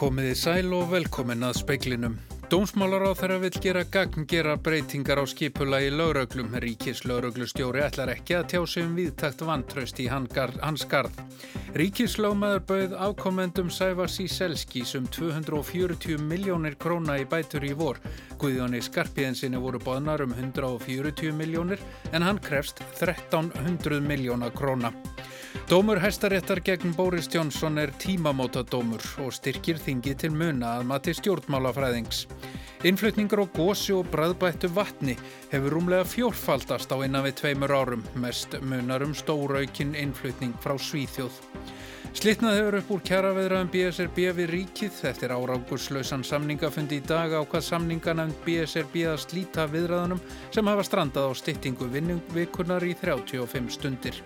Komiði sæl og velkomin að speiklinum. Dómsmálar á þeirra vil gera gagn gera breytingar á skipula í lauröglum. Ríkis lauruglustjóri ætlar ekki að tjá sig um viðtakt vantraust í hans garð. Ríkis lögmaður bauð afkomendum Sæfars í Selskís um 240 miljónir króna í bætur í vor. Guðjóni Skarpiðinsinni voru boðnar um 140 miljónir en hann krefst 1300 miljóna króna. Dómur hæstaréttar gegn Boris Johnson er tímamótadómur og styrkir þingi til muna að mati stjórnmálafræðings. Innflutningur á gósi og bræðbættu vatni hefur rúmlega fjórfaldast á innan við tveimur árum, mest munar um stóraukinn innflutning frá Svíþjóð. Slittnað hefur upp úr kjaraveðraðum BSRB við ríkið. Er árangurslausan samningafundi í dag á hvað samninganefnd BSRB að slíta viðræðunum sem hafa strandað á styttingu vinningvikunar í 35 stundir.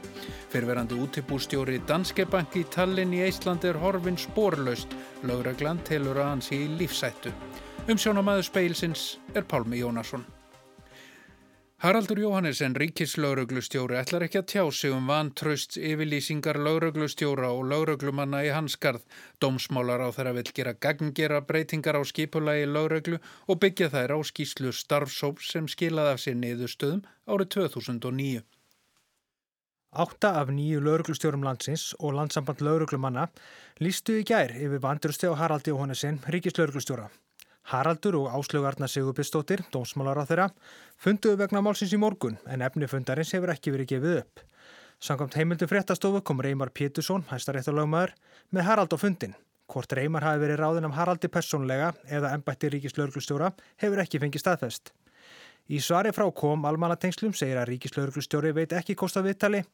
Fyrverandi útibústjóri Danske Bank í Tallinn í Íslandi er horfin spórlaust. Lauragland telur að hans í lífsættu. Umsjónamaður speilsins er Pálmi Jónasson. Haraldur Jóhannesson, ríkislauruglustjóri, ætlar ekki að tjá sig um vantraust yfirlýsingar lauruglustjóra og lauruglumanna í hanskarð. Dómsmálar á þeirra vil gera gagngjera breytingar á skipulagi lauruglu og byggja þær á skýslu starfsóps sem skilaði af sér niðurstöðum árið 2009. Átta af nýju lauruglustjórum landsins og landsamband lauruglumanna lístu í gær yfir vandrusti á Haraldi Jóhannesson, ríkislauruglustjóra. Haraldur og Áslögarna Sigurbjörnsdóttir, dómsmálar á þeirra, funduðu vegna málsins í morgun en efni fundarins hefur ekki verið gefið upp. Samkvæmt heimildu fréttastofu kom Reymar Pétursson, hæstaréttalögmaður, með Harald á fundin. Hvort Reymar hafi verið ráðin af Haraldi personlega eða ennbætti ríkislauglustjóra hefur ekki fengið staðfest. Í svari frá kom almanatengslum segir að ríkislauglustjóri veit ekki kosta viðtali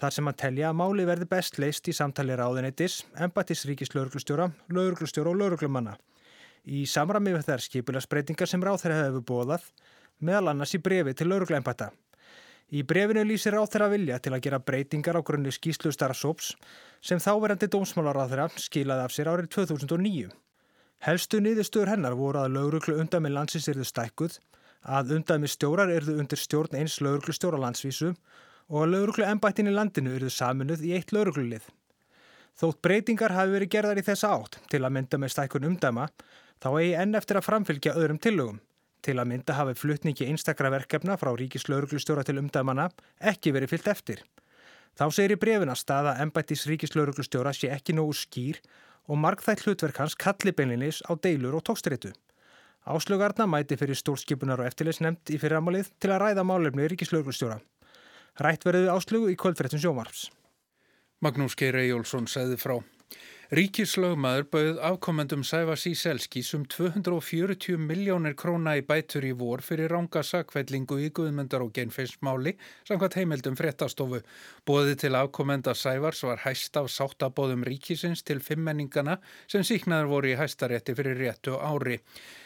þar sem að telja að máli verði best leist í samtali ráðinettis, ennbættis ríkislauglustjóra, lauglustjóra og lauglumanna í samrami við þær skipilagsbreytingar sem ráþæra hefur bóðað, meðal annars í brefi til lauruglæmpata. Í brefinu lýsir ráþæra vilja til að gera breytingar á grunni skýslu starfsóps sem þáverandi dómsmálaráþæra skilaði af sér árið 2009. Helstu niðurstöður hennar voru að lauruglu undami landsins erðu stækkuð, að undami stjórar erðu undir stjórn eins lauruglu stjóra landsvísu og að lauruglu ennbættin í landinu erðu saminuð í eitt lauruglulið. Þótt breytingar hafi verið gerðar í þessa átt til að mynda með stækkun umdama þá eigi enn eftir að framfylgja öðrum tillögum. Til að mynda hafi flutningi einstakra verkefna frá ríkislauruglustjóra til umdæmana ekki verið fyllt eftir. Þá segir í brefina staða ennbættis ríkislauruglustjóra sé ekki nógu skýr og markþætt hlutverk hans kalli beinlinis á deilur og tókstreitu. Áslögarna mæti fyrir stórskipunar og eftirleysnemnd í fyrramálið til að ræða málefni ríkislauruglustjóra. Rætt verið áslögu í kvöldfrettum sjómarfs. Magnús Geir Ejjólfsson segði frá. Ríkislögmaður bauð afkomendum Sæfars í Selskís um 240 miljónir króna í bætur í vor fyrir ránga sakvellingu í Guðmundar og genfeinsmáli samkvæmt heimildum fréttastofu. Bóðið til afkomenda Sæfars var hæst af sáttabóðum ríkisins til fimmenningana sem síknaður voru í hæstarétti fyrir réttu ári.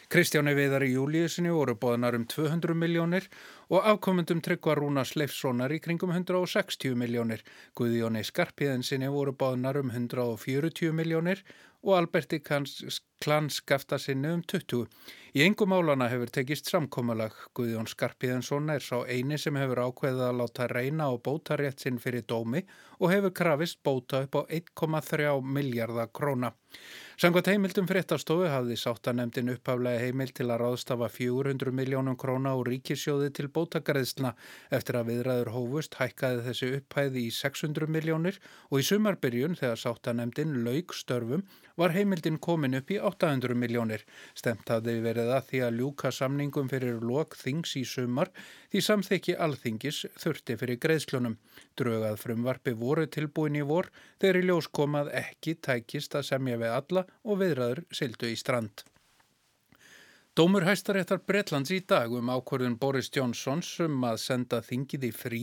Kristjáni Viðar í júliusinni voru bóðanar um 200 miljónir og afkomendum Tryggvar Rúnas Leifssonar í kringum 160 miljónir. Guðjóni Skarpiðinsinni voru bóðanar um 140 miljónir og Alberti Klanskafta sinni um 20. Í engum málana hefur tekist samkómalag. Guðjón Skarpiðinsson er sá eini sem hefur ákveðið að láta reyna á bótarétt sinn fyrir dómi og hefur krafist bóta upp á 1,3 miljardar króna. Sangvað heimildum fréttastofu hafði sáttanemdin upphaflega heimild til að ráðstafa 400 miljónum króna og ríkisjóði til bótagreðsna eftir að viðræður hófust hækkaði þessi upphæði í 600 miljónir og í sumarbyrjun þegar sáttanemdin laug störfum var heimildin komin upp í 800 miljónir. Stemt hafði verið að því að ljúka samningum fyrir lok þings í sumar því samþykki alþingis þurfti fyrir greiðslunum. Drögað frumvarfi voru tilbúin í vor þegar í ljós komað ekki tækist að semja við alla og viðræður sildu í strand. Dómur hæstaréttar Bretlands í dag um ákvörðun Boris Johnsons um að senda þingið í frí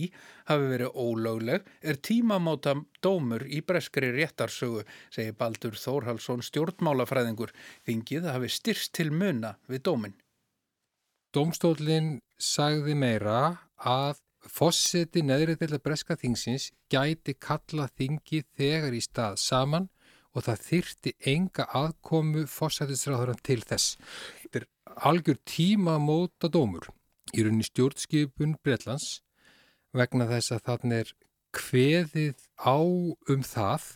hafi verið ólögleg er tímamáta dómur í breskri réttarsögu, segir Baldur Þórhalsson stjórnmálafræðingur. Þingið hafi styrst til muna við dómin. Dómstólinn sagði meira að Fosseti neðrið til að breska þingsins gæti kalla þingi þegar í stað saman og það þyrti enga aðkomu fossetisráðurann til þess. Algjör tíma móta dómur í rauninni stjórnskipun Breitlands vegna þess að þannig er kveðið á um það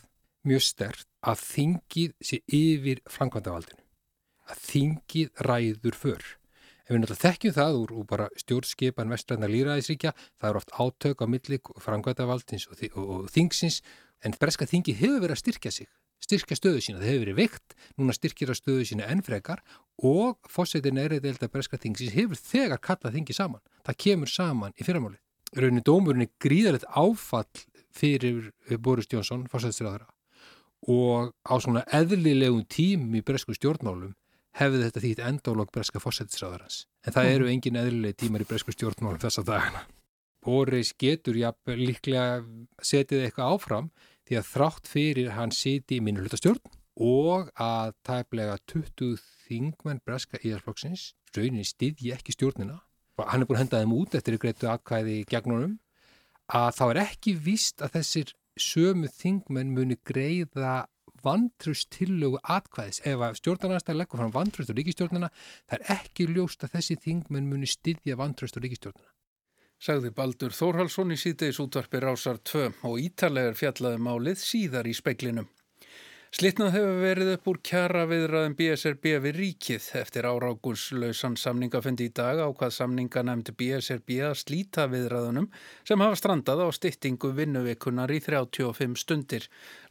mjög stert að þingið sé yfir framkvæmdavaldinu. Að þingið ræður för. Ef við náttúrulega þekkjum það úr, úr bara stjórnskipan vestræðna líraðisríkja, það er oft átök á millik framkvæmdavaldins og, og, og þingsins, en breska þingið hefur verið að styrkja sig, styrkja stöðu sína, það hefur verið veikt, núna styrkir að stöðu sína ennfrekar og fósættin er eða breska þingsins hefur þegar kallað þingið saman. Það kemur saman í fyrramáli. Raunin dómurinn er gríðalegt áfall fyrir Boris Jónsson, fósættisraðara og á svona eðlilegum tím í bresku stjórnmálum hefði þetta þýtt endálog breska fósættisraðarans. En það eru engin eðlilegi tímar í bresku stjórnmálum þessa dagana. Boris getur jafnvel líklega setið eitthvað áfram því að þrátt fyrir hann siti í minnulutastjórn og að tæplega 20 þingmenn breska íðarflokksins rauninni stiðji ekki stjórnina og hann er búin að henda þeim út eftir greitu aðkvæði gegn honum að þá er ekki víst að þessir sömu þingmenn muni greiða vantrust tillögu atkvæðis. Ef að stjórnarnarstæði leggur fram vantrust á ríkistjórnina það er ekki ljóst að þessi þingmenn muni styðja vantrust á ríkistjórnina Sagði Baldur Þórhalsson í síðdeis útvarpi Rásar 2 og ítalegar fjallaði málið síðar í speiklinum. Slittnað hefur verið upp úr kjara viðraðum BSRB við ríkið eftir árákuslausan samningafundi í dag á hvað samninga nefndi BSRB að slíta viðraðunum sem hafa strandað á styttingu vinnuvikunar í 35 stundir.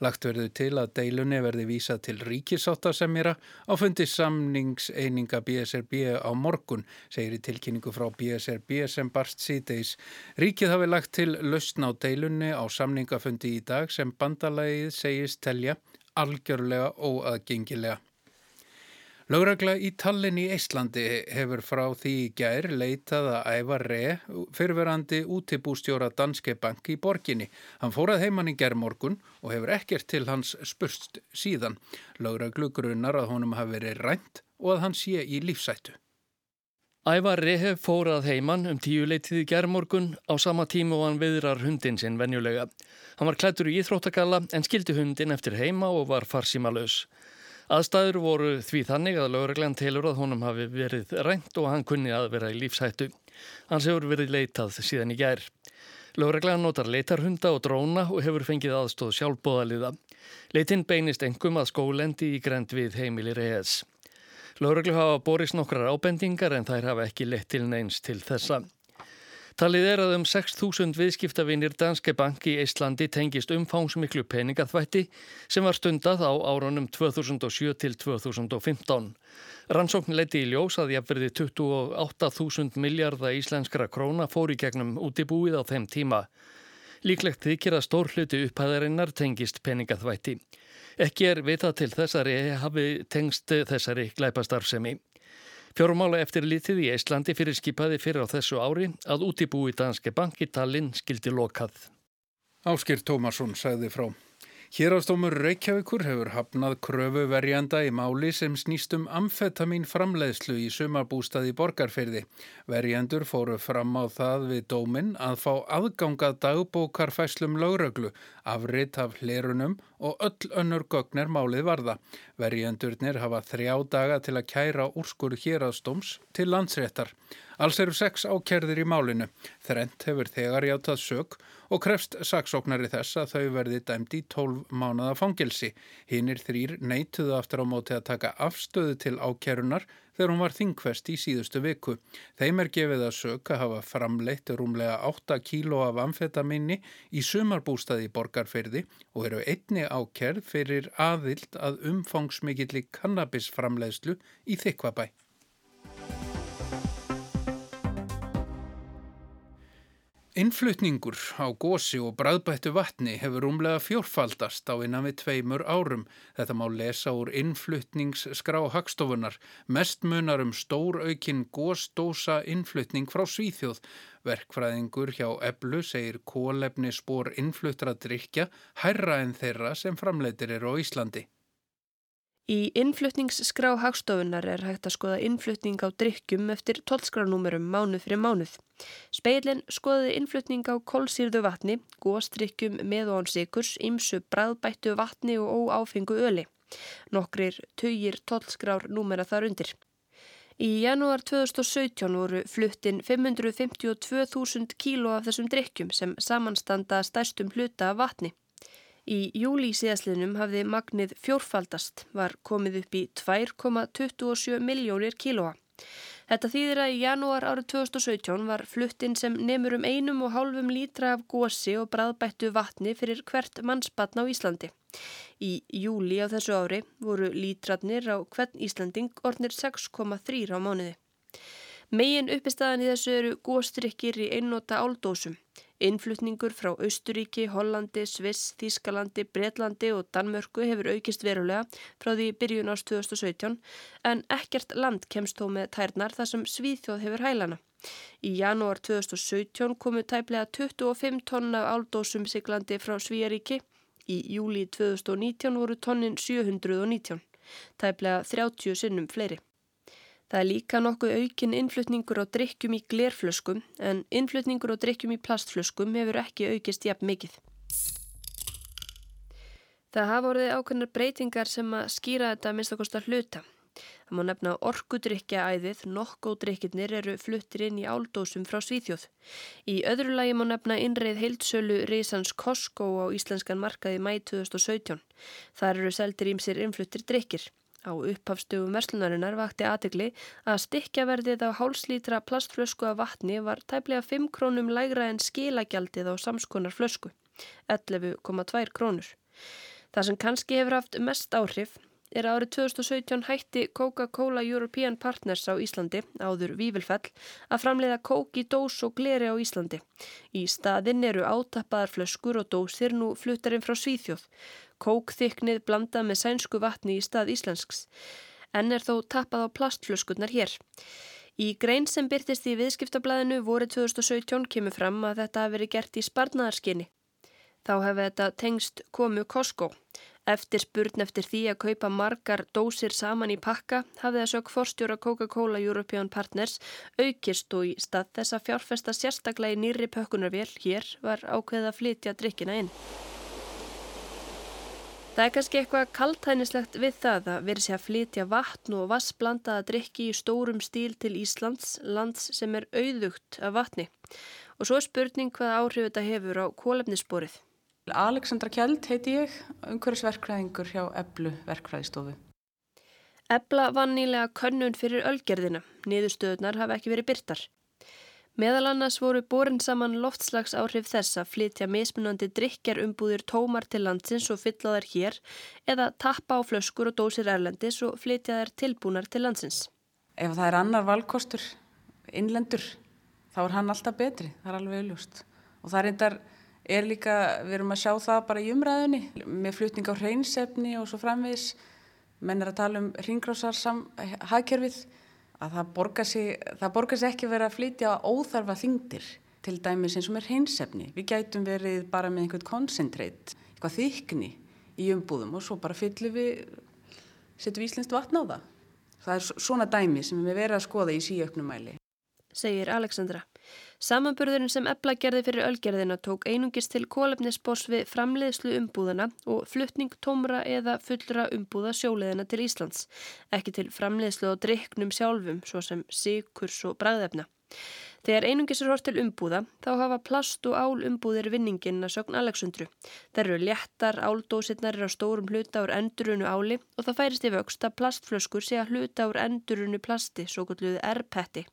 Lagt verðu til að deilunni verði vísa til ríkisáttasemjara á fundi samningseininga BSRB á morgun, segir í tilkynningu frá BSRB sem barst síðdeis. Ríkið hafi lagt til lausn á deilunni á samningafundi í dag sem bandalagið segist telja algjörlega óaðgengilega. Lögregla í Tallinn í Íslandi hefur frá því í gær leitað að æfa re fyrirverandi útibústjóra Danske Bank í borginni. Hann fórað heimann í gerðmorgun og hefur ekkert til hans spurst síðan. Lögreglu grunnar að honum hafi verið rænt og að hann sé í lífsættu. Ævar Rehef fórað heimann um tíu leitið í gerðmorgun á sama tíma og hann viðrar hundin sinn venjulega. Hann var klættur í íþróttakalla en skildi hundin eftir heima og var farsímalös. Aðstæður voru því þannig að lögreglan telur að honum hafi verið rænt og hann kunni að vera í lífshættu. Hans hefur verið leitað síðan í gær. Lögreglan notar leitarhunda og dróna og hefur fengið aðstóð sjálfbóðaliða. Leitin beinist engum að skólendi í grend við heimilir ES. Lögreglu hafa borist nokkrar ábendingar en þær hafa ekki lett til neins til þessa. Talið er að um 6.000 viðskiptavinir Danske Bank í Íslandi tengist umfángsmiklu peningaþvætti sem var stundað á árunum 2007 til 2015. Rannsókn leiti í ljós að jafnverði 28.000 miljardar íslenskra króna fóri gegnum útibúið á þeim tíma. Líklegt þykir að stór hluti upphæðarinnar tengist peningaþvætti. Ekki er vitað til þessari hafi tengst þessari glæpastarfsemi. Fjórumála eftir lítið í Íslandi fyrir skipaði fyrir á þessu ári að útibúi Danske Bank í Tallinn skildi lokað. Áskir Tómasson sagði frá. Hérastómur Reykjavíkur hefur hafnað kröfu verjanda í máli sem snýst um amfetamin framleiðslu í sumabústaði borgarferði. Verjandur fóru fram á það við dóminn að fá aðgangað dagbókarfæslum lögröglu, afritt af hlerunum og öll önnur gögner málið varða. Verjandurnir hafa þrjá daga til að kæra úrskur hérastóms til landsréttar. Alls eru sex ákerðir í málinu. Þrent hefur þegar játað sög og krefst saksóknari þess að þau verði dæmt í 12 mánada fangelsi. Hinnir þrýr neituðu aftur á móti að taka afstöðu til ákerunar þegar hún var þingvest í síðustu viku. Þeim er gefið að sög að hafa framleitt rúmlega 8 kíló af amfetaminni í sumarbústaði í borgarferði og eru einni ákerð fyrir aðild að umfangsmikilli kannabisframleiðslu í þykvabæ. Innflutningur á gósi og bræðbættu vatni hefur umlega fjórfaldast á innan við tveimur árum. Þetta má lesa úr innflutningsskrá hagstofunar. Mest munar um stór aukinn gósdósa innflutning frá Svíþjóð. Verkfræðingur hjá Eblu segir kólefni spór innfluttra drikja hærra en þeirra sem framleitir eru á Íslandi. Í innflutningsskrá hagstofunar er hægt að skoða innflutning á drikkjum eftir tólskránúmerum mánuð fyrir mánuð. Speilin skoði innflutning á kólsýrðu vatni, góðstrikkjum með og án sikurs, ymsu bræðbættu vatni og óáfengu öli. Nokkrir töyir tólskrár númera þar undir. Í janúar 2017 voru fluttin 552.000 kíló af þessum drikkjum sem samanstanda stærstum hluta af vatni. Í júli síðaslinum hafði magnið fjórfaldast, var komið upp í 2,27 miljónir kílóa. Þetta þýðir að í janúar árið 2017 var fluttin sem nefnur um einum og hálfum lítra af gósi og bræðbættu vatni fyrir hvert mannsbatn á Íslandi. Í júli á þessu ári voru lítratnir á hvern Íslanding ornir 6,3 á mánuði. Megin uppistæðan í þessu eru góstrykkir í einnóta áldósum. Innflutningur frá Austuríki, Hollandi, Sviss, Þískalandi, Breitlandi og Danmörku hefur aukist verulega frá því byrjun ást 2017 en ekkert land kemst þó með tærnar þar sem Svíþjóð hefur hælana. Í janúar 2017 komu tæplega 25 tonna áldósum siglandi frá Svíjaríki Í júli 2019 voru tonnin 719, tæplega 30 sinnum fleiri. Það er líka nokkuð aukinn innflutningur á drikkjum í glerflöskum en innflutningur á drikkjum í plastflöskum hefur ekki aukist jafn mikið. Það hafa voruð ákveðnar breytingar sem að skýra þetta minnst okkar hluta. Það má nefna orkudrykja æðið, nokkódrykkirnir eru fluttir inn í áldósum frá Svíþjóð. Í öðru lagi má nefna innreið heildsölu Rísans Costco á íslenskan markaði mæ 2017. Þar eru seldir ímsir innfluttir drykkir. Á upphafstugum verslunarinnar vakti aðegli að stikkjaverðið á hálslítra plastflösku af vatni var tæplega 5 krónum lægra en skilagjaldið á samskonar flösku, 11,2 krónur. Það sem kannski hefur haft mest áhrif er árið 2017 hætti Coca-Cola European Partners á Íslandi, áður Vívilfell, að framleiða kók í dós og gleri á Íslandi. Í staðinn eru átappaðar flöskur og dósir nú fluttarinn frá Svíþjóð. Kókþyknið blandað með sænsku vatni í stað íslensks. En er þó tappað á plastflöskurnar hér. Í grein sem byrtist í viðskiptablaðinu voru 2017 kemur fram að þetta hafi verið gert í sparnaðarskinni. Þá hefði þetta tengst komu Costco. Eftir spurn eftir því að kaupa margar dósir saman í pakka hafði það sök forstjóra Coca-Cola European Partners aukist og í stað þess að fjárfesta sérstaklega í nýri pökkunarvél hér var ákveðið að flytja drikkina inn. Það er kannski eitthvað kaltænislegt við það að verið sé að flytja vatn og vassblandaða drikki í stórum stíl til Íslands, lands sem er auðugt af vatni. Og svo er spurning hvað áhrif þetta hefur á kólefnissporið. Alexandra Kjeld heiti ég, umhverfisverkfræðingur hjá Eblu verkfræðistofu. Ebla vann nýlega könnun fyrir ölgerðina, niðurstöðunar hafa ekki verið byrtar. Meðal annars voru borin saman loftslags áhrif þess að flytja mismunandi drikjarumbúðir tómar til landsins og fylla þær hér eða tappa á flöskur og dósir erlendis og flytja þær tilbúnar til landsins. Ef það er annar valkostur, innlendur, þá er hann alltaf betri, það er alveg auðlust. Og það einnig er líka, við erum að sjá það bara í umræðinni með flutning á hreinsefni og svo framvis menn er að tala um ringrásar hagkerfið að það borgar sig, sig ekki verið að flytja óþarfa þingdir til dæmis eins og með hreinsefni við gætum verið bara með einhvern koncentreit eitthvað þykni í umbúðum og svo bara fyllum við setjum við íslenskt vatn á það. Það er svona dæmi sem við verðum að skoða í síöknumæli segir Alexandra Samanburðurinn sem ebla gerði fyrir ölgerðina tók einungist til kólefnisboss við framleiðslu umbúðana og fluttning tómra eða fullra umbúða sjóleðina til Íslands, ekki til framleiðslu og driknum sjálfum svo sem síkurs og bræðefna. Þegar einungis er hort til umbúða þá hafa plast og ál umbúðir vinningin að sögn Alexandru. Það eru léttar, áldósirnar er á stórum hluta úr endurunu áli og það færist í vöxt að plastflöskur sé að hluta úr endurunu plasti, svo kalluðu erpetti.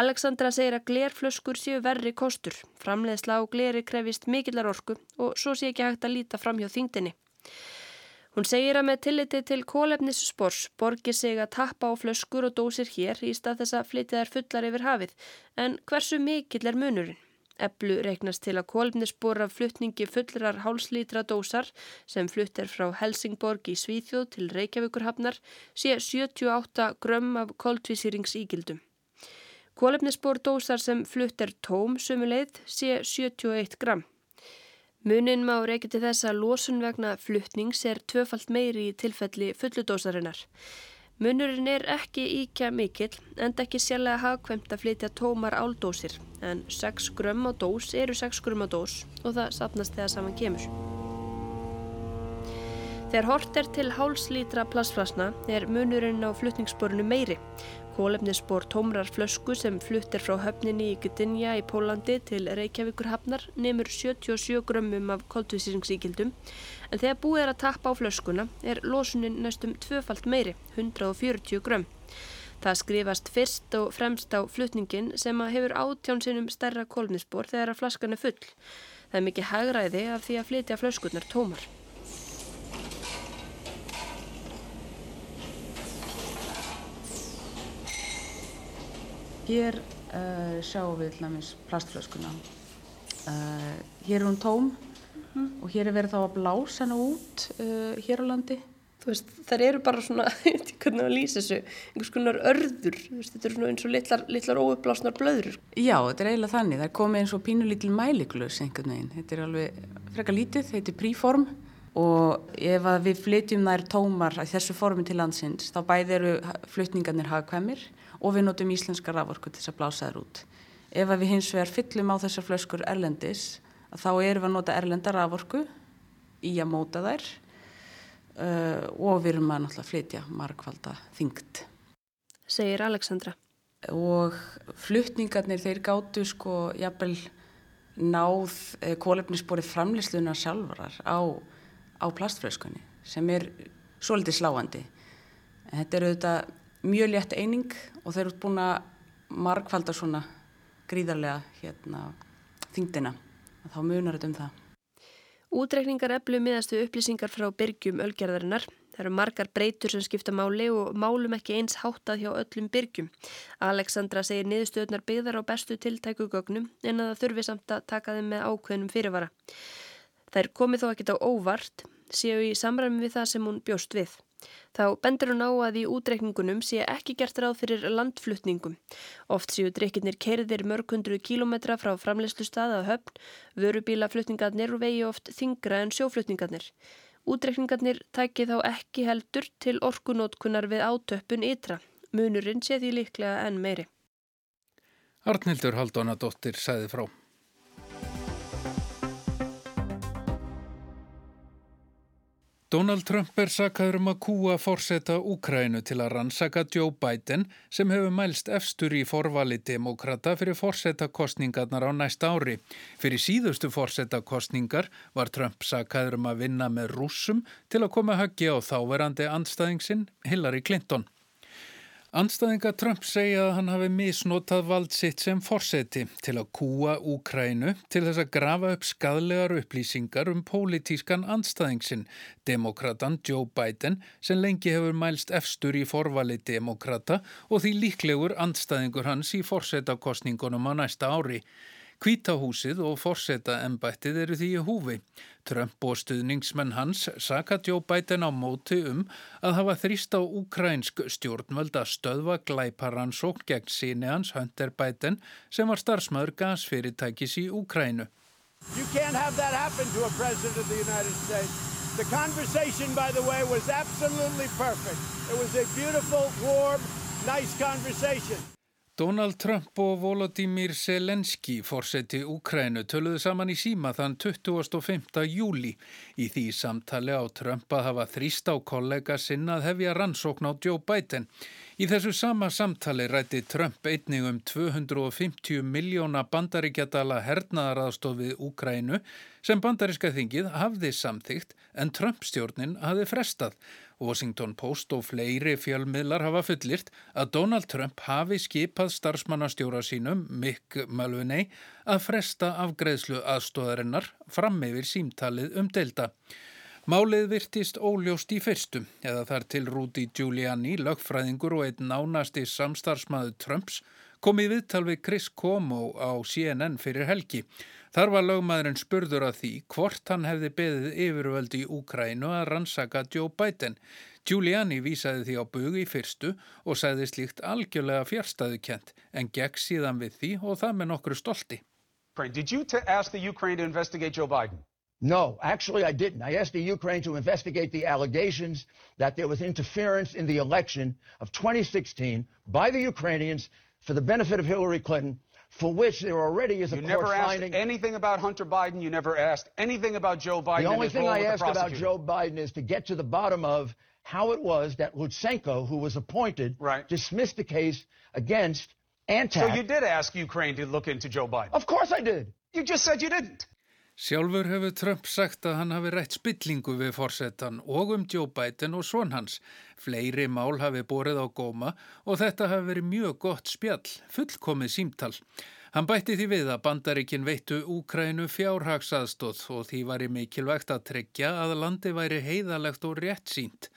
Alexandra segir að glerflöskur séu verri kostur. Framleiðsla á gleri krefist mikillar orku og svo sé ekki hægt að líta fram hjá þingdini. Hún segir að með tilliti til kólefnisspors borgir sig að tappa á flöskur og dósir hér í stað þess að flytja þær fullar yfir hafið. En hversu mikill er munurinn? Eblu reiknast til að kólefnisspor af fluttningi fullrar hálslítra dósar sem flutt er frá Helsingborg í Svíþjóð til Reykjavíkurhafnar sé 78 grömm af koldvísýringsígildum. Kólefnisspor dósar sem flutt er tóm sumuleið sé 71 gramm. Munin má reykja til þess að losun vegna fluttnings er tvöfalt meiri í tilfelli fulludósarinnar. Munurinn er ekki íkja mikill en ekki sérlega hagkvæmt að flytja tómar áldósir en 6 grömm á dós eru 6 grömm á dós og það sapnast þegar saman kemur. Þegar hort er til hálslítra plastflasna er munurinn á flutningssporinu meiri. Kólefnisspor tómrar flösku sem fluttir frá höfninni í Gdynia í Pólandi til Reykjavíkur hafnar nefnur 77 grömmum af koltvísýringsíkildum en þegar búið er að tappa á flöskuna er losunin næstum tvöfalt meiri, 140 grömm. Það skrifast fyrst og fremst á flutningin sem að hefur átjánsinum stærra kólefnisspor þegar að flaskan er full. Það er mikið hagræði af því að flytja flöskurnar tómar. Hér uh, sjáum við hlamis plastflöskuna. Uh, hér er hún tóm mm. og hér er verið þá að blása hana út uh, hér á landi. Veist, þær eru bara svona, ég veit ekki hvernig að lýsa þessu, einhvers konar örður, veist, þetta er svona eins og litlar, litlar óupplásnar blöður. Já, þetta er eiginlega þannig, það er komið eins og pínulítil mæliklus einhvern veginn. Þetta er alveg frekar lítið, þetta er príform og ef við flytjum þær tómar þessu formi til landsins, þá bæði eru flutningarnir hagkvæmir og við notum íslenska raforku til þess að blása þær út. Ef við hins vegar fyllum á þessar flöskur erlendis, þá erum við að nota erlenda raforku í að móta þær uh, og við erum að náttúrulega flytja markvalda þyngt. Segir Alexandra. Og flutningarnir þeir gáttu sko jafnvel náð eh, kólefnisborið framleyslunar sjálfarar á, á plastflöskunni sem er svolítið sláandi. Þetta er auðvitað mjög létt eining og þeir eru búin að markvalda svona gríðarlega hérna, þingdina. Þá munar þetta um það. Útrekningar eflu miðastu upplýsingar frá byrgjum ölgerðarinnar. Það eru margar breytur sem skipta máli og málum ekki eins háttað hjá öllum byrgjum. Alexandra segir niðurstöðnar byggðar á bestu tiltækugögnum en að það þurfi samt að taka þeim með ákveðnum fyrirvara. Er komið þó ekkit á óvart, séu í samræmi við það sem hún bjóst við. Þá bendur hún á að í útreikningunum sé ekki gert ráð fyrir landflutningum. Oft séu drikkirnir kerðir mörg hundru kílometra frá framleyslu staða að höfn, vörubílaflutningarnir vegi oft þingra en sjóflutningarnir. Útreikningarnir tæki þá ekki heldur til orkunótkunar við átöppun ytra. Munurinn sé því líklega enn meiri. Arnildur Haldónadóttir sæði frá. Donald Trump er sakaður um að kúa fórseta Úkrænu til að rannsaka Joe Biden sem hefur mælst efstur í forvali demokrata fyrir fórsetakostningarnar á næsta ári. Fyrir síðustu fórsetakostningar var Trump sakaður um að vinna með rúsum til að koma höggi á þáverandi andstæðingsinn Hillary Clinton. Anstæðinga Trump segja að hann hafi misnotað vald sitt sem forseti til að kúa Úkrænu til þess að grafa upp skadlegar upplýsingar um pólitískan anstæðingsinn, demokratan Joe Biden, sem lengi hefur mælst efstur í forvali demokrata og því líklegur anstæðingur hans í forsetakostningunum á næsta ári. Kvítahúsið og forseta embættið eru því í húfi. Trump og stuðningsmenn hans saka Joe Biden á móti um að hafa þrýst á ukrænsk stjórnvöld að stöðva glæparansókn gegn síni hans Hunter Biden sem var starfsmöður gasfyrirtækis í Ukrænu. You can't have that happen to a president of the United States. The conversation, by the way, was absolutely perfect. It was a beautiful, warm, nice conversation. Donald Trump og Volodymyr Selenski, fórseti Úkrænu, töluðu saman í síma þann 25. júli. Í því samtali á Trump að hafa þrýst á kollega sinna að hefja rannsókn á Joe Biden. Í þessu sama samtali rætti Trump einning um 250 miljóna bandaríkjadala hernaðaraðstofið Úkrænu sem bandaríska þingið hafði samþygt en Trump stjórnin hafði frestað. Washington Post og fleiri fjölmiðlar hafa fullirt að Donald Trump hafi skipað starfsmannastjóra sínum, Mick Mulvaney, að fresta afgreðslu aðstóðarinnar fram yfir símtalið um delta. Málið virtist óljóst í fyrstum, eða þar til Rúdi Giuliani, lögfræðingur og einn nánasti samstarfsmaður Trumps, kom í viðtal við Chris Cuomo á CNN fyrir helgi. Þar var lögmaðurinn spurður að því hvort hann hefði beðið yfirvöldi í Úkrænu að rannsaka Joe Biden. Giuliani vísaði því á bugu í fyrstu og sæði slíkt algjörlega fjärstaðukent en gegn síðan við því og það með nokkru stolti. Did you ask the Ukraine to investigate Joe Biden? No, actually I didn't. I asked the Ukraine to investigate the allegations that there was interference in the election of 2016 by the Ukrainians for the benefit of Hillary Clinton for which there already is a you court never asked finding. anything about Hunter Biden. You never asked anything about Joe Biden. The only thing I asked about. Joe Biden is to get to the bottom of how it was that Lutsenko, who was appointed, Right. dismissed the case against Antac. So you did ask Ukraine to look into Joe Biden. Of course I did. You just said you didn't. Sjálfur hefur Trump sagt að hann hafi rætt spillingu við forsetan og um Joe Biden og svon hans. Fleiri mál hafi borið á góma og þetta hafi verið mjög gott spjall, fullkomið símtal. Hann bætti því við að bandaríkin veittu Úkrænu fjárhagsaðstóð og því var í mikilvægt að tryggja að landi væri heiðalegt og rétt sínt.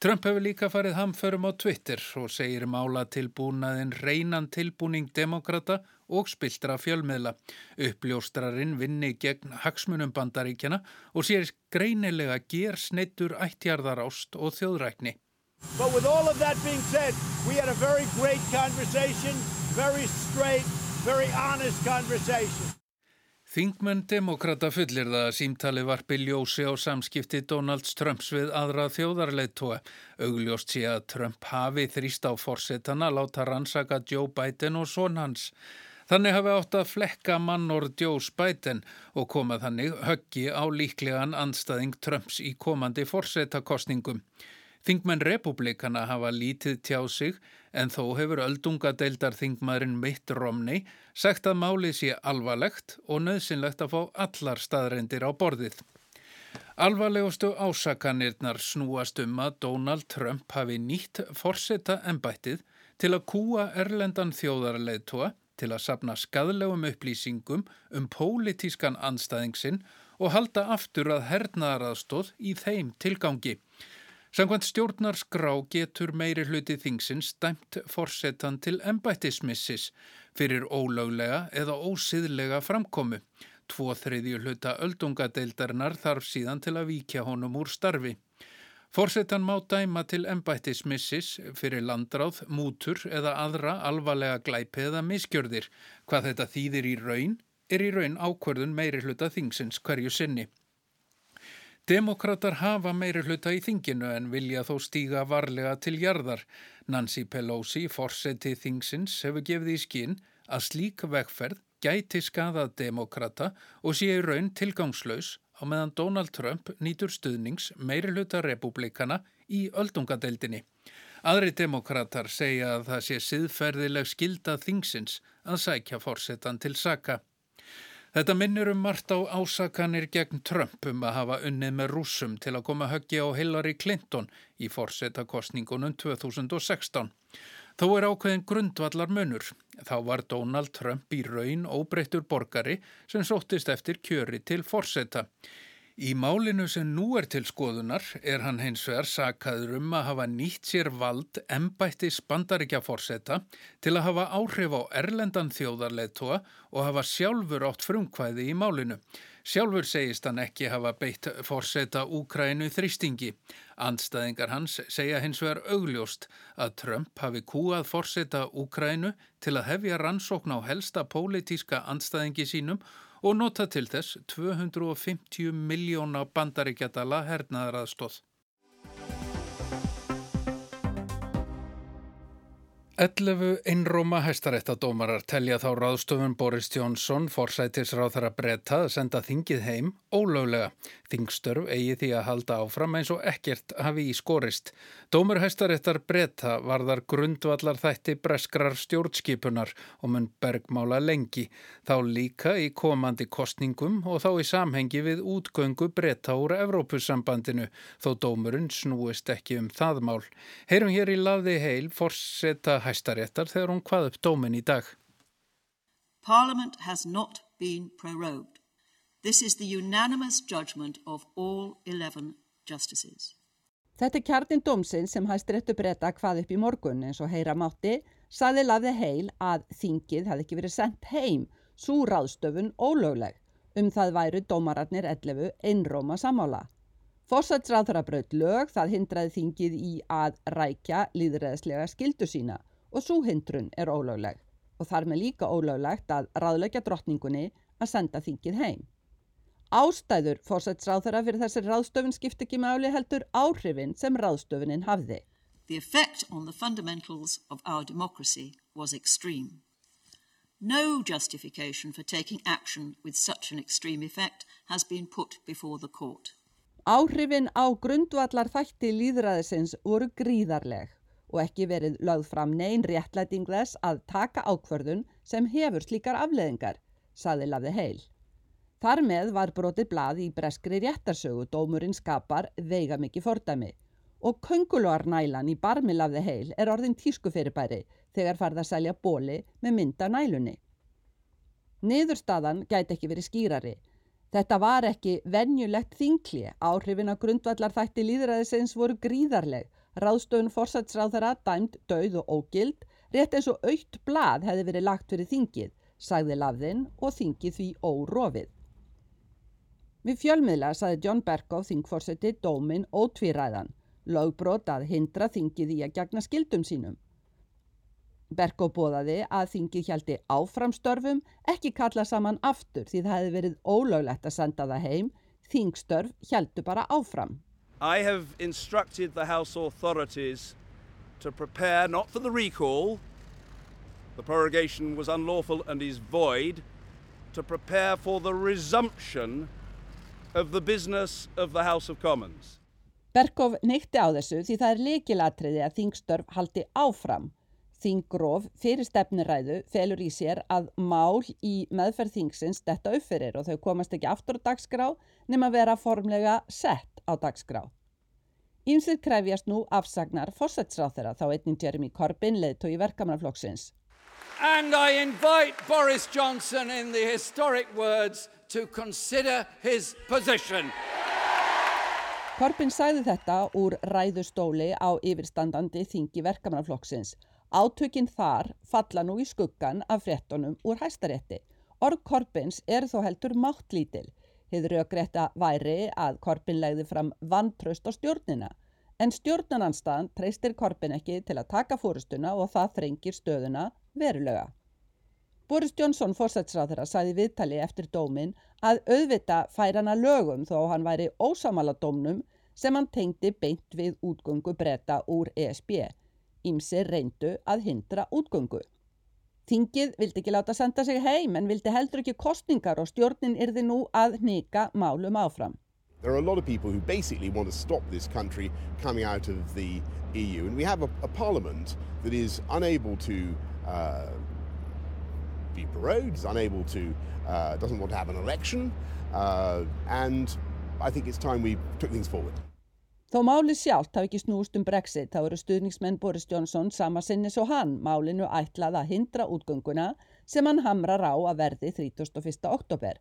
Trump hefur líka farið hamförum á Twitter og segir mála tilbúnaðin reynan tilbúning demokrata og spiltra fjölmiðla. Uppljóstrarinn vinni gegn hagsmunum bandaríkjana og sér greinilega ger sneitur ættjarðarást og þjóðrækni. But with all of that being said, we had a very great conversation, very straight, very honest conversation. Þingmenn demokrata fullir það að símtali varpi ljósi á samskipti Donalds Trumps við aðra þjóðarleitóa. Augljóst sé að Trump hafi þrýst á forsetana láta rannsaka Joe Biden og son hans. Þannig hafi átt að flekka mannorð Joe Biden og koma þannig höggi á líklegan anstæðing Trumps í komandi forsetakostningum. Þingmenn republikana hafa lítið tjá sig en þó hefur öldungadeildar þingmaðurinn Mitt Romney sagt að málið sé alvarlegt og nöðsynlegt að fá allar staðreindir á borðið. Alvarlegustu ásakanirnar snúast um að Donald Trump hafi nýtt forseta embættið til að kúa erlendan þjóðarleitua til að sapna skadlegum upplýsingum um pólitískan anstæðingsinn og halda aftur að hernaðaraðstóð í þeim tilgangi. Samkvæmt stjórnarskrá getur meiri hluti þingsins dæmt forsetan til embættismissis fyrir ólöglega eða ósiðlega framkomu. Tvo þriðju hluta öldungadeildarinnar þarf síðan til að víkja honum úr starfi. Forsetan má dæma til embættismissis fyrir landráð, mútur eða aðra alvarlega glæpi eða miskjörðir. Hvað þetta þýðir í raun er í raun ákverðun meiri hluta þingsins hverju sinni. Demokrater hafa meiri hluta í þinginu en vilja þó stíga varlega til jarðar. Nancy Pelosi, forseti þingsins, hefur gefið í skinn að slík vegferð gæti skadað demokrata og sé í raun tilgangslaus á meðan Donald Trump nýtur stuðnings meiri hluta republikana í öldungadeildinni. Aðri demokrater segja að það sé siðferðileg skilda þingsins að sækja forsetan til saka. Þetta minnir um margt á ásakanir gegn Trump um að hafa unnið með rúsum til að koma höggi á Hillary Clinton í forsetakostningunum 2016. Þó er ákveðin grundvallar munur. Þá var Donald Trump í raun óbreyttur borgari sem sóttist eftir kjöri til forseta. Í málinu sem nú er til skoðunar er hann hins vegar sakaður um að hafa nýtt sér vald embættis bandaríkja forseta til að hafa áhrif á erlendan þjóðarleitua og hafa sjálfur átt frumkvæði í málinu. Sjálfur segist hann ekki hafa beitt forseta Úkrænu þrýstingi. Andstæðingar hans segja hins vegar augljóst að Trump hafi kúað forseta Úkrænu til að hefja rannsókn á helsta pólitíska andstæðingi sínum og nota til þess 250 miljóna bandaríkjadala hernaðaraðstóð. 11 einróma hæstaréttadómarar telja þá ráðstofun Boris Johnson, forsætisráð þar að senda þingið heim ólöglega. Þingstörf eigi því að halda áfram eins og ekkert hafi í skorist. Dómur hæstaréttar breyta varðar grundvallar þætti breskrar stjórnskipunar og mun bergmála lengi. Þá líka í komandi kostningum og þá í samhengi við útgöngu breyta úr Evrópussambandinu þó dómurinn snúist ekki um það mál. Heyrum hér í lafði heil forseta hæstaréttar þegar hún hvað upp dómin í dag. Parliament has not been prorogued. This is the unanimous judgment of all 11 justices. Þetta er kjarnin dómsinn sem hæstiréttu breyta hvað upp í morgun eins og heyra mátti, saði lafði heil að þingið hefði ekki verið sendt heim, svo ráðstöfun ólögleg. Um það væru dómararnir 11 einróma samála. Fórsætsráðara braut lög það hindraði þingið í að rækja líðræðislega skildu sína og svo hindrun er ólögleg og þar með líka ólöglegt að ráðleggja drottningunni að senda þingið heim. Ástæður fórsætsráðara fyrir þessi ráðstöfun skipti ekki máli heldur áhrifin sem ráðstöfunin hafði. The effect on the fundamentals of our democracy was extreme. No justification for taking action with such an extreme effect has been put before the court. Áhrifin á grundvallar þætti líðræðisins voru gríðarleg og ekki verið lögð fram neyn réttlæting þess að taka ákvörðun sem hefur slíkar afleðingar, saði lafði heil. Þar með var brotið blað í breskri réttarsögu dómurinn skapar veiga mikið fordæmi og köngulogarnælan í barmi lafði heil er orðin tískufyrirbæri þegar farða að selja bóli með mynda nælunni. Niðurstaðan gæti ekki verið skýrari. Þetta var ekki venjulegt þingli, áhrifin á grundvallar þætti líðræðisins voru gríðarleg, ráðstöfun fórsætsráð þeirra dæmt, dauð og ógild, rétt eins og aukt blað hefði verið lagt fyrir þingið, sagði lafðinn og þingið því órofið. Við fjölmiðla saði John Berkow þingfórseti dómin ótvíræðan, lögbrot að hindra þingið í að gegna skildum sínum. Berko bóðaði að þingið hjælti áframstörfum, ekki kalla saman aftur því það hefði verið ólöglegt að senda það heim. Þingstörf hjæltu bara áfram. I have instructed the House authorities to prepare not for the recall, the prorogation was unlawful and is void, to prepare for the resumption of the business of the House of Commons. Berkov neytti á þessu því það er leikilatriði að þingstörf haldi áfram. Þingróf fyrir stefniræðu felur í sér að mál í meðferð þingsins detta uppfyrir og þau komast ekki aftur á dagskrá nema vera formlega sett á dagskrá. Ímsið krefjast nú afsagnar fórsætsráð þeirra þá einning Jeremy Corbyn leðtói verkamannaflokksins. And I invite Boris Johnson in the historic words to consider his position. Corbyn sæði þetta úr ræðustóli á yfirstandandi þingi verkamannaflokksins Átökinn þar falla nú í skuggan af frettunum úr hæstarétti. Orð Korbins er þó heldur máttlítil. Hið raugrétta væri að Korbin legði fram vantraust á stjórnina. En stjórnananstaðan treystir Korbin ekki til að taka fórustuna og það þrengir stöðuna verulega. Boris Johnson fórsætsráðara saði viðtali eftir dómin að auðvita fær hana lögum þó hann væri ósamala dómnum sem hann tengdi beint við útgöngu breyta úr ESB. Ímsir reyndu að hindra útgöngu. Þingið vildi ekki láta senda sig heim en vildi heldur ekki kostningar og stjórnin yrði nú að hnika málum áfram. There are a lot of people who basically want to stop this country coming out of the EU and we have a, a parliament that is unable to uh, be prorogued, is unable to, uh, doesn't want to have an election uh, and I think it's time we took things forward. Þó máli sjálft hafi ekki snúst um Brexit þá eru stuðningsmenn Boris Johnson sama sinnis og hann málinu ætlað að hindra útgönguna sem hann hamrar á að verði 31. oktober.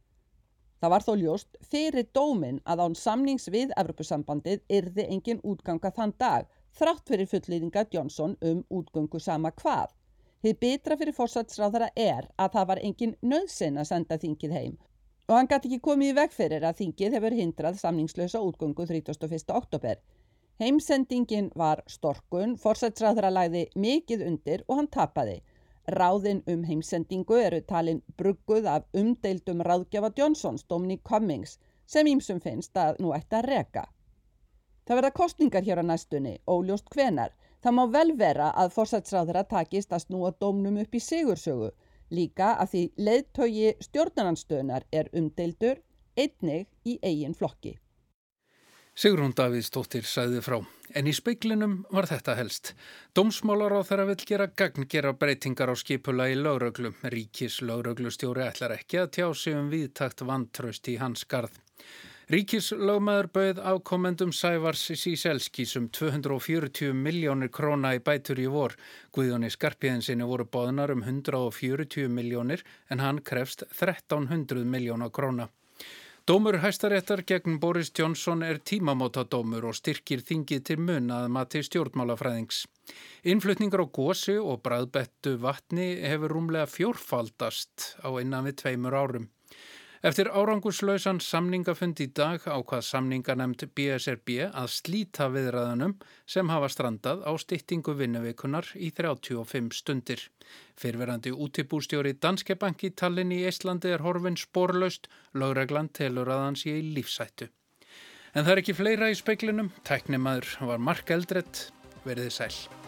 Það var þó ljóst fyrir dómin að án samnings við Evropasambandið yrði engin útganga þann dag þrátt fyrir fullýðinga Johnson um útgöngu sama hvað. Þið betra fyrir fórsatsráðara er að það var engin nöðsinn að senda þingið heim og hann gæti ekki komið í veg fyrir að þingið hefur hindrað samningslösa útgöngu 31. oktober. Heimsendingin var storkun, forsætsræðra lagði mikið undir og hann tapaði. Ráðin um heimsendingu eru talin brugguð af umdeildum ráðgjafa Johnsons, Dominic Cummings, sem ímsum finnst að nú ætti að reka. Það verða kostningar hér á næstunni, óljóst hvenar. Það má vel vera að forsætsræðra takist að snúa domnum upp í sigursögu, Líka að því leiðtögi stjórnarnanstöðunar er umdeildur einnig í eigin flokki. Sigrún Davíðsdóttir sæði frá. En í speiklinum var þetta helst. Dómsmálar á þeirra vil gera gagn gera breytingar á skipula í lögröglu. Ríkis lögröglustjóri ætlar ekki að tjá sig um viðtakt vantraust í hans garð. Ríkislögmaður bauð ákomendum Sævars Síselskís um 240 miljónir króna í bætur í vor. Guðjóni Skarpiðinsinni voru bóðnar um 140 miljónir en hann krefst 1300 miljóna króna. Dómur hæstaréttar gegn Boris Johnson er tímamótadómur og styrkir þingið til mun að mati stjórnmálafræðings. Innflutningar á gósi og bræðbettu vatni hefur rúmlega fjórfaldast á innan við tveimur árum. Eftir áranguslausan samningafund í dag ákvað samninganemnd BSRB að slíta viðræðunum sem hafa strandað á styttingu vinnuvikunar í 35 stundir. Fyrverandi útibústjóri Danske Bank í Tallinn í Íslandi er horfin sporlaust, lögreglan telur að hans í lífsættu. En það er ekki fleira í speiklinum, tæknimaður var Mark Eldrett, verðið sæl.